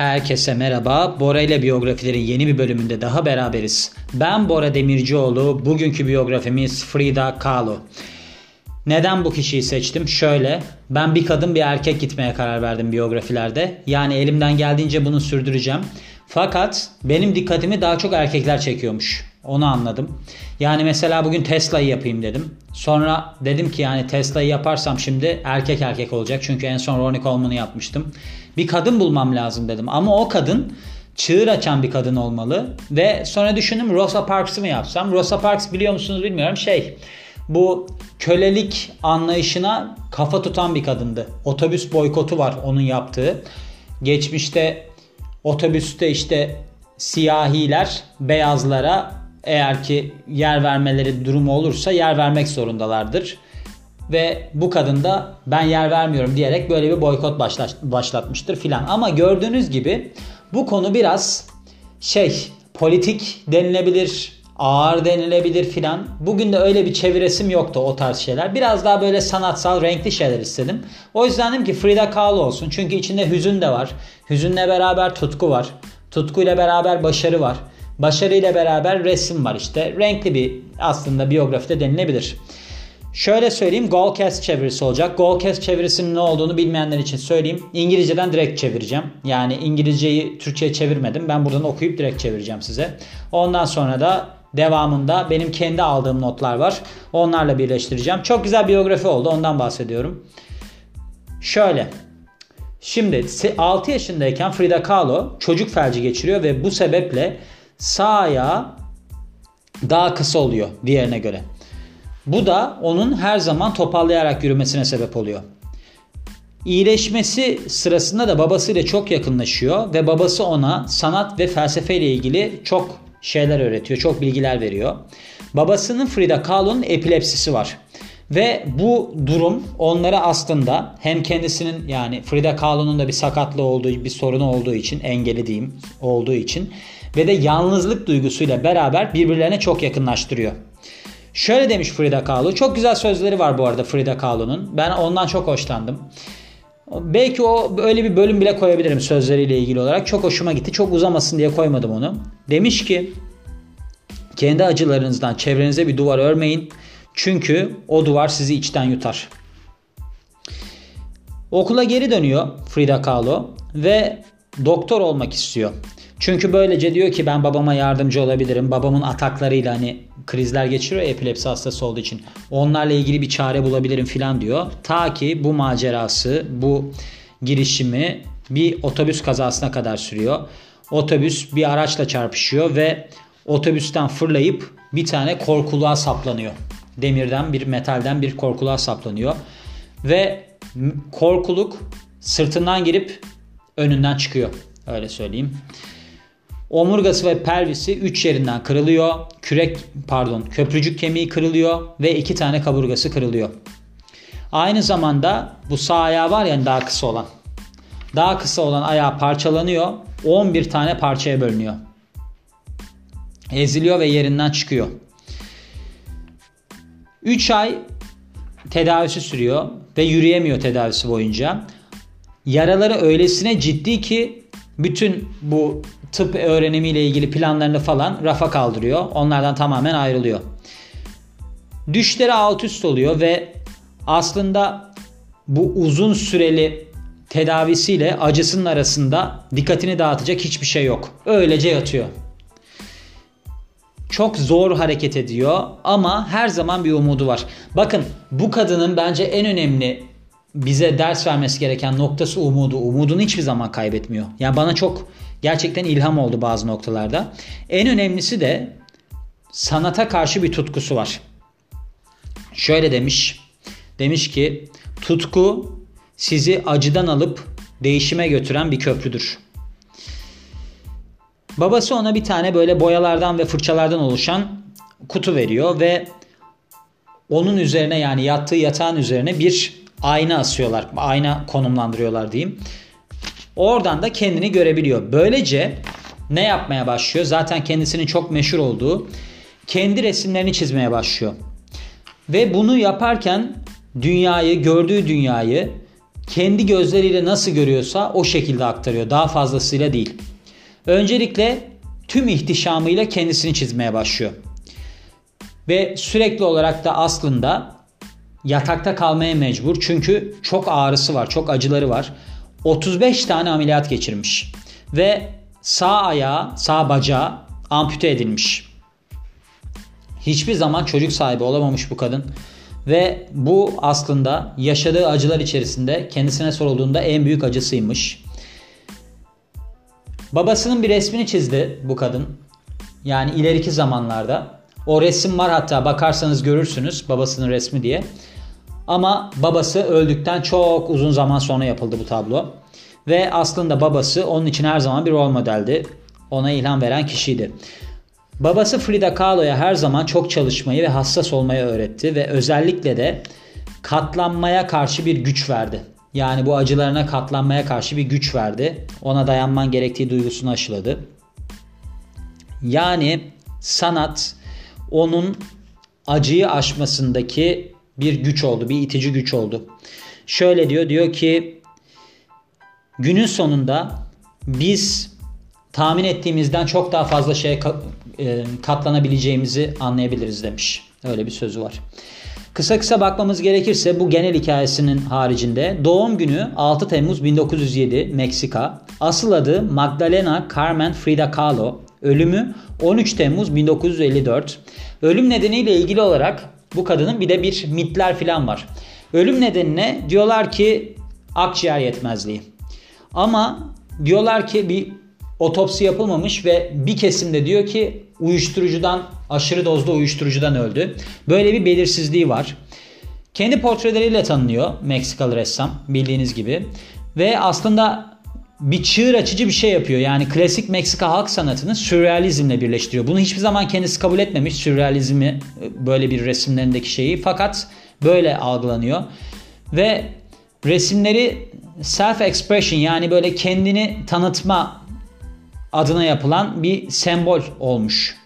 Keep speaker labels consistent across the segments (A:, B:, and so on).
A: Herkese merhaba. Bora ile biyografilerin yeni bir bölümünde daha beraberiz. Ben Bora Demircioğlu. Bugünkü biyografimiz Frida Kahlo. Neden bu kişiyi seçtim? Şöyle, ben bir kadın bir erkek gitmeye karar verdim biyografilerde. Yani elimden geldiğince bunu sürdüreceğim. Fakat benim dikkatimi daha çok erkekler çekiyormuş. Onu anladım. Yani mesela bugün Tesla'yı yapayım dedim. Sonra dedim ki yani Tesla'yı yaparsam şimdi erkek erkek olacak. Çünkü en son Ronnie Coleman'ı yapmıştım. Bir kadın bulmam lazım dedim. Ama o kadın çığır açan bir kadın olmalı. Ve sonra düşündüm Rosa Parks'ı mı yapsam? Rosa Parks biliyor musunuz bilmiyorum. Şey bu kölelik anlayışına kafa tutan bir kadındı. Otobüs boykotu var onun yaptığı. Geçmişte otobüste işte siyahiler beyazlara eğer ki yer vermeleri durumu olursa yer vermek zorundalardır. Ve bu kadın da ben yer vermiyorum diyerek böyle bir boykot başlatmıştır filan. Ama gördüğünüz gibi bu konu biraz şey politik denilebilir, ağır denilebilir filan. Bugün de öyle bir çeviresim yoktu o tarz şeyler. Biraz daha böyle sanatsal, renkli şeyler istedim. O yüzden dedim ki Frida Kahlo olsun. Çünkü içinde hüzün de var. Hüzünle beraber tutku var. Tutkuyla beraber başarı var. Başarıyla beraber resim var işte. Renkli bir aslında biyografide denilebilir. Şöyle söyleyeyim Goalcast çevirisi olacak. Goalcast çevirisinin ne olduğunu bilmeyenler için söyleyeyim. İngilizceden direkt çevireceğim. Yani İngilizceyi Türkçe'ye çevirmedim. Ben buradan okuyup direkt çevireceğim size. Ondan sonra da devamında benim kendi aldığım notlar var. Onlarla birleştireceğim. Çok güzel biyografi oldu. Ondan bahsediyorum. Şöyle. Şimdi 6 yaşındayken Frida Kahlo çocuk felci geçiriyor ve bu sebeple sağ ayağı daha kısa oluyor diğerine göre. Bu da onun her zaman toparlayarak yürümesine sebep oluyor. İyileşmesi sırasında da babasıyla çok yakınlaşıyor ve babası ona sanat ve felsefe ile ilgili çok şeyler öğretiyor, çok bilgiler veriyor. Babasının Frida Kahlo'nun epilepsisi var. Ve bu durum onlara aslında hem kendisinin yani Frida Kahlo'nun da bir sakatlığı olduğu, bir sorunu olduğu için, engeli diyeyim olduğu için ve de yalnızlık duygusuyla beraber birbirlerine çok yakınlaştırıyor. Şöyle demiş Frida Kahlo. Çok güzel sözleri var bu arada Frida Kahlo'nun. Ben ondan çok hoşlandım. Belki o öyle bir bölüm bile koyabilirim sözleriyle ilgili olarak. Çok hoşuma gitti. Çok uzamasın diye koymadım onu. Demiş ki kendi acılarınızdan çevrenize bir duvar örmeyin. Çünkü o duvar sizi içten yutar. Okula geri dönüyor Frida Kahlo ve doktor olmak istiyor. Çünkü böylece diyor ki ben babama yardımcı olabilirim. Babamın ataklarıyla hani krizler geçiriyor epilepsi hastası olduğu için. Onlarla ilgili bir çare bulabilirim filan diyor. Ta ki bu macerası, bu girişimi bir otobüs kazasına kadar sürüyor. Otobüs bir araçla çarpışıyor ve otobüsten fırlayıp bir tane korkuluğa saplanıyor. Demirden bir metalden bir korkuluğa saplanıyor. Ve korkuluk sırtından girip önünden çıkıyor. Öyle söyleyeyim. Omurgası ve pelvisi 3 yerinden kırılıyor. Kürek pardon köprücük kemiği kırılıyor ve 2 tane kaburgası kırılıyor. Aynı zamanda bu sağ ayağı var yani daha kısa olan. Daha kısa olan ayağı parçalanıyor. 11 tane parçaya bölünüyor. Eziliyor ve yerinden çıkıyor. 3 ay tedavisi sürüyor ve yürüyemiyor tedavisi boyunca. Yaraları öylesine ciddi ki bütün bu tıp öğrenimiyle ilgili planlarını falan rafa kaldırıyor. Onlardan tamamen ayrılıyor. Düşleri alt üst oluyor ve aslında bu uzun süreli tedavisiyle acısının arasında dikkatini dağıtacak hiçbir şey yok. Öylece yatıyor. Çok zor hareket ediyor ama her zaman bir umudu var. Bakın bu kadının bence en önemli bize ders vermesi gereken noktası umudu. Umudunu hiçbir zaman kaybetmiyor. Yani bana çok gerçekten ilham oldu bazı noktalarda. En önemlisi de sanata karşı bir tutkusu var. Şöyle demiş. Demiş ki tutku sizi acıdan alıp değişime götüren bir köprüdür. Babası ona bir tane böyle boyalardan ve fırçalardan oluşan kutu veriyor ve onun üzerine yani yattığı yatağın üzerine bir ayna asıyorlar. Ayna konumlandırıyorlar diyeyim. Oradan da kendini görebiliyor. Böylece ne yapmaya başlıyor? Zaten kendisinin çok meşhur olduğu kendi resimlerini çizmeye başlıyor. Ve bunu yaparken dünyayı, gördüğü dünyayı kendi gözleriyle nasıl görüyorsa o şekilde aktarıyor. Daha fazlasıyla değil. Öncelikle tüm ihtişamıyla kendisini çizmeye başlıyor. Ve sürekli olarak da aslında yatakta kalmaya mecbur. Çünkü çok ağrısı var, çok acıları var. 35 tane ameliyat geçirmiş. Ve sağ ayağı, sağ bacağı ampute edilmiş. Hiçbir zaman çocuk sahibi olamamış bu kadın. Ve bu aslında yaşadığı acılar içerisinde kendisine sorulduğunda en büyük acısıymış. Babasının bir resmini çizdi bu kadın. Yani ileriki zamanlarda. O resim var hatta bakarsanız görürsünüz babasının resmi diye. Ama babası öldükten çok uzun zaman sonra yapıldı bu tablo. Ve aslında babası onun için her zaman bir rol modeldi. Ona ilham veren kişiydi. Babası Frida Kahlo'ya her zaman çok çalışmayı ve hassas olmayı öğretti ve özellikle de katlanmaya karşı bir güç verdi. Yani bu acılarına katlanmaya karşı bir güç verdi. Ona dayanman gerektiği duygusunu aşıladı. Yani sanat onun acıyı aşmasındaki bir güç oldu, bir itici güç oldu. Şöyle diyor, diyor ki günün sonunda biz tahmin ettiğimizden çok daha fazla şeye e, katlanabileceğimizi anlayabiliriz demiş. Öyle bir sözü var. Kısa kısa bakmamız gerekirse bu genel hikayesinin haricinde doğum günü 6 Temmuz 1907 Meksika. Asıl adı Magdalena Carmen Frida Kahlo. Ölümü 13 Temmuz 1954. Ölüm nedeniyle ilgili olarak bu kadının bir de bir mitler falan var. Ölüm nedenine diyorlar ki akciğer yetmezliği. Ama diyorlar ki bir otopsi yapılmamış ve bir kesimde diyor ki uyuşturucudan aşırı dozda uyuşturucudan öldü. Böyle bir belirsizliği var. Kendi portreleriyle tanınıyor Meksikalı ressam bildiğiniz gibi. Ve aslında bir çığır açıcı bir şey yapıyor. Yani klasik Meksika halk sanatını sürrealizmle birleştiriyor. Bunu hiçbir zaman kendisi kabul etmemiş sürrealizmi böyle bir resimlerindeki şeyi. Fakat böyle algılanıyor. Ve resimleri self expression yani böyle kendini tanıtma adına yapılan bir sembol olmuş.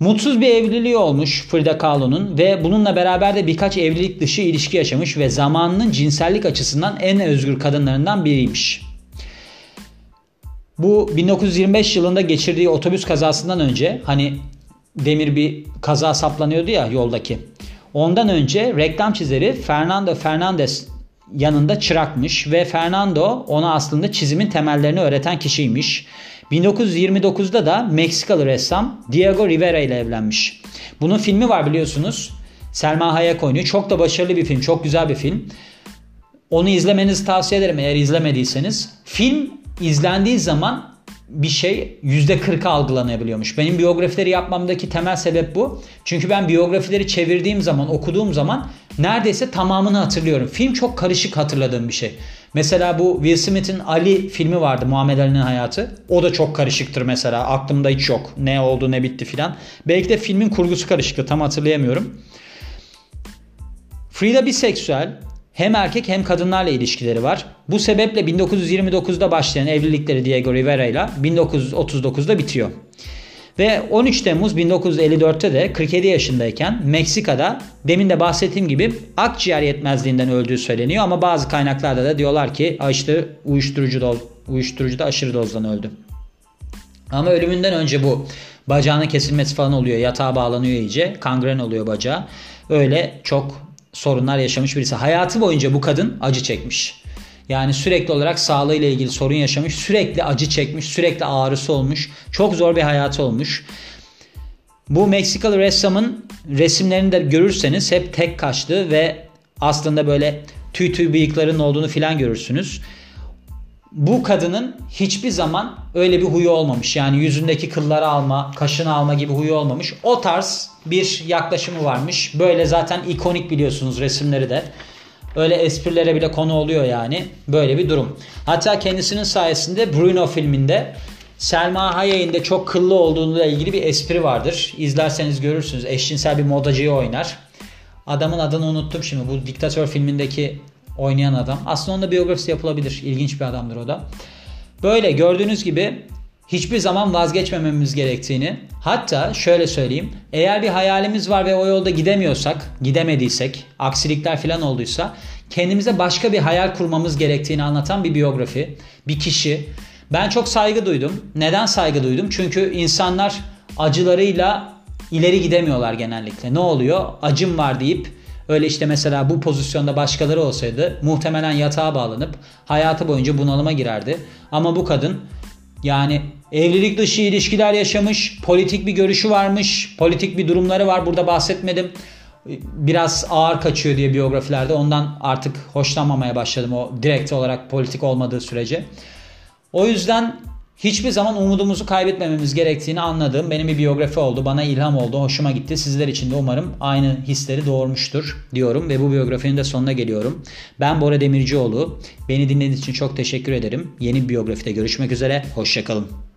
A: Mutsuz bir evliliği olmuş Frida Kahlo'nun ve bununla beraber de birkaç evlilik dışı ilişki yaşamış ve zamanının cinsellik açısından en özgür kadınlarından biriymiş. Bu 1925 yılında geçirdiği otobüs kazasından önce hani demir bir kaza saplanıyordu ya yoldaki. Ondan önce reklam çizeri Fernando Fernandez yanında çırakmış ve Fernando ona aslında çizimin temellerini öğreten kişiymiş. 1929'da da Meksikalı ressam Diego Rivera ile evlenmiş. Bunun filmi var biliyorsunuz. Selma Hayek oynuyor. Çok da başarılı bir film. Çok güzel bir film. Onu izlemenizi tavsiye ederim eğer izlemediyseniz. Film izlendiği zaman bir şey %40'a algılanabiliyormuş. Benim biyografileri yapmamdaki temel sebep bu. Çünkü ben biyografileri çevirdiğim zaman, okuduğum zaman neredeyse tamamını hatırlıyorum. Film çok karışık hatırladığım bir şey. Mesela bu Will Smith'in Ali filmi vardı Muhammed Ali'nin hayatı. O da çok karışıktır mesela. Aklımda hiç yok. Ne oldu ne bitti filan. Belki de filmin kurgusu karışıktı. Tam hatırlayamıyorum. Frida biseksüel. Hem erkek hem kadınlarla ilişkileri var. Bu sebeple 1929'da başlayan evlilikleri Diego Rivera ile 1939'da bitiyor. Ve 13 Temmuz 1954'te de 47 yaşındayken Meksika'da demin de bahsettiğim gibi akciğer yetmezliğinden öldüğü söyleniyor ama bazı kaynaklarda da diyorlar ki işte uyuşturucu doz, uyuşturucuda aşırı dozdan öldü. Ama ölümünden önce bu bacağının kesilmesi falan oluyor. Yatağa bağlanıyor iyice. Kangren oluyor bacağı. Öyle çok sorunlar yaşamış birisi. Hayatı boyunca bu kadın acı çekmiş. Yani sürekli olarak sağlığıyla ilgili sorun yaşamış, sürekli acı çekmiş, sürekli ağrısı olmuş. Çok zor bir hayatı olmuş. Bu Meksikalı ressamın resimlerini de görürseniz hep tek kaşlı ve aslında böyle tüy tüy bıyıkların olduğunu filan görürsünüz. Bu kadının hiçbir zaman öyle bir huyu olmamış. Yani yüzündeki kılları alma, kaşını alma gibi huyu olmamış. O tarz bir yaklaşımı varmış. Böyle zaten ikonik biliyorsunuz resimleri de. Öyle esprilere bile konu oluyor yani. Böyle bir durum. Hatta kendisinin sayesinde Bruno filminde Selma Hayek'in de çok kıllı olduğuyla ilgili bir espri vardır. İzlerseniz görürsünüz. Eşcinsel bir modacıyı oynar. Adamın adını unuttum şimdi. Bu Diktatör filmindeki oynayan adam. Aslında onda biyografisi yapılabilir. İlginç bir adamdır o da. Böyle gördüğünüz gibi hiçbir zaman vazgeçmememiz gerektiğini. Hatta şöyle söyleyeyim eğer bir hayalimiz var ve o yolda gidemiyorsak gidemediysek aksilikler falan olduysa kendimize başka bir hayal kurmamız gerektiğini anlatan bir biyografi bir kişi. Ben çok saygı duydum. Neden saygı duydum? Çünkü insanlar acılarıyla ileri gidemiyorlar genellikle. Ne oluyor? Acım var deyip Öyle işte mesela bu pozisyonda başkaları olsaydı muhtemelen yatağa bağlanıp hayatı boyunca bunalıma girerdi. Ama bu kadın yani evlilik dışı ilişkiler yaşamış, politik bir görüşü varmış, politik bir durumları var. Burada bahsetmedim. Biraz ağır kaçıyor diye biyografilerde. Ondan artık hoşlanmamaya başladım o direkt olarak politik olmadığı sürece. O yüzden hiçbir zaman umudumuzu kaybetmememiz gerektiğini anladığım benim bir biyografi oldu. Bana ilham oldu. Hoşuma gitti. Sizler için de umarım aynı hisleri doğurmuştur diyorum ve bu biyografinin de sonuna geliyorum. Ben Bora Demircioğlu. Beni dinlediğiniz için çok teşekkür ederim. Yeni bir biyografide görüşmek üzere. Hoşçakalın.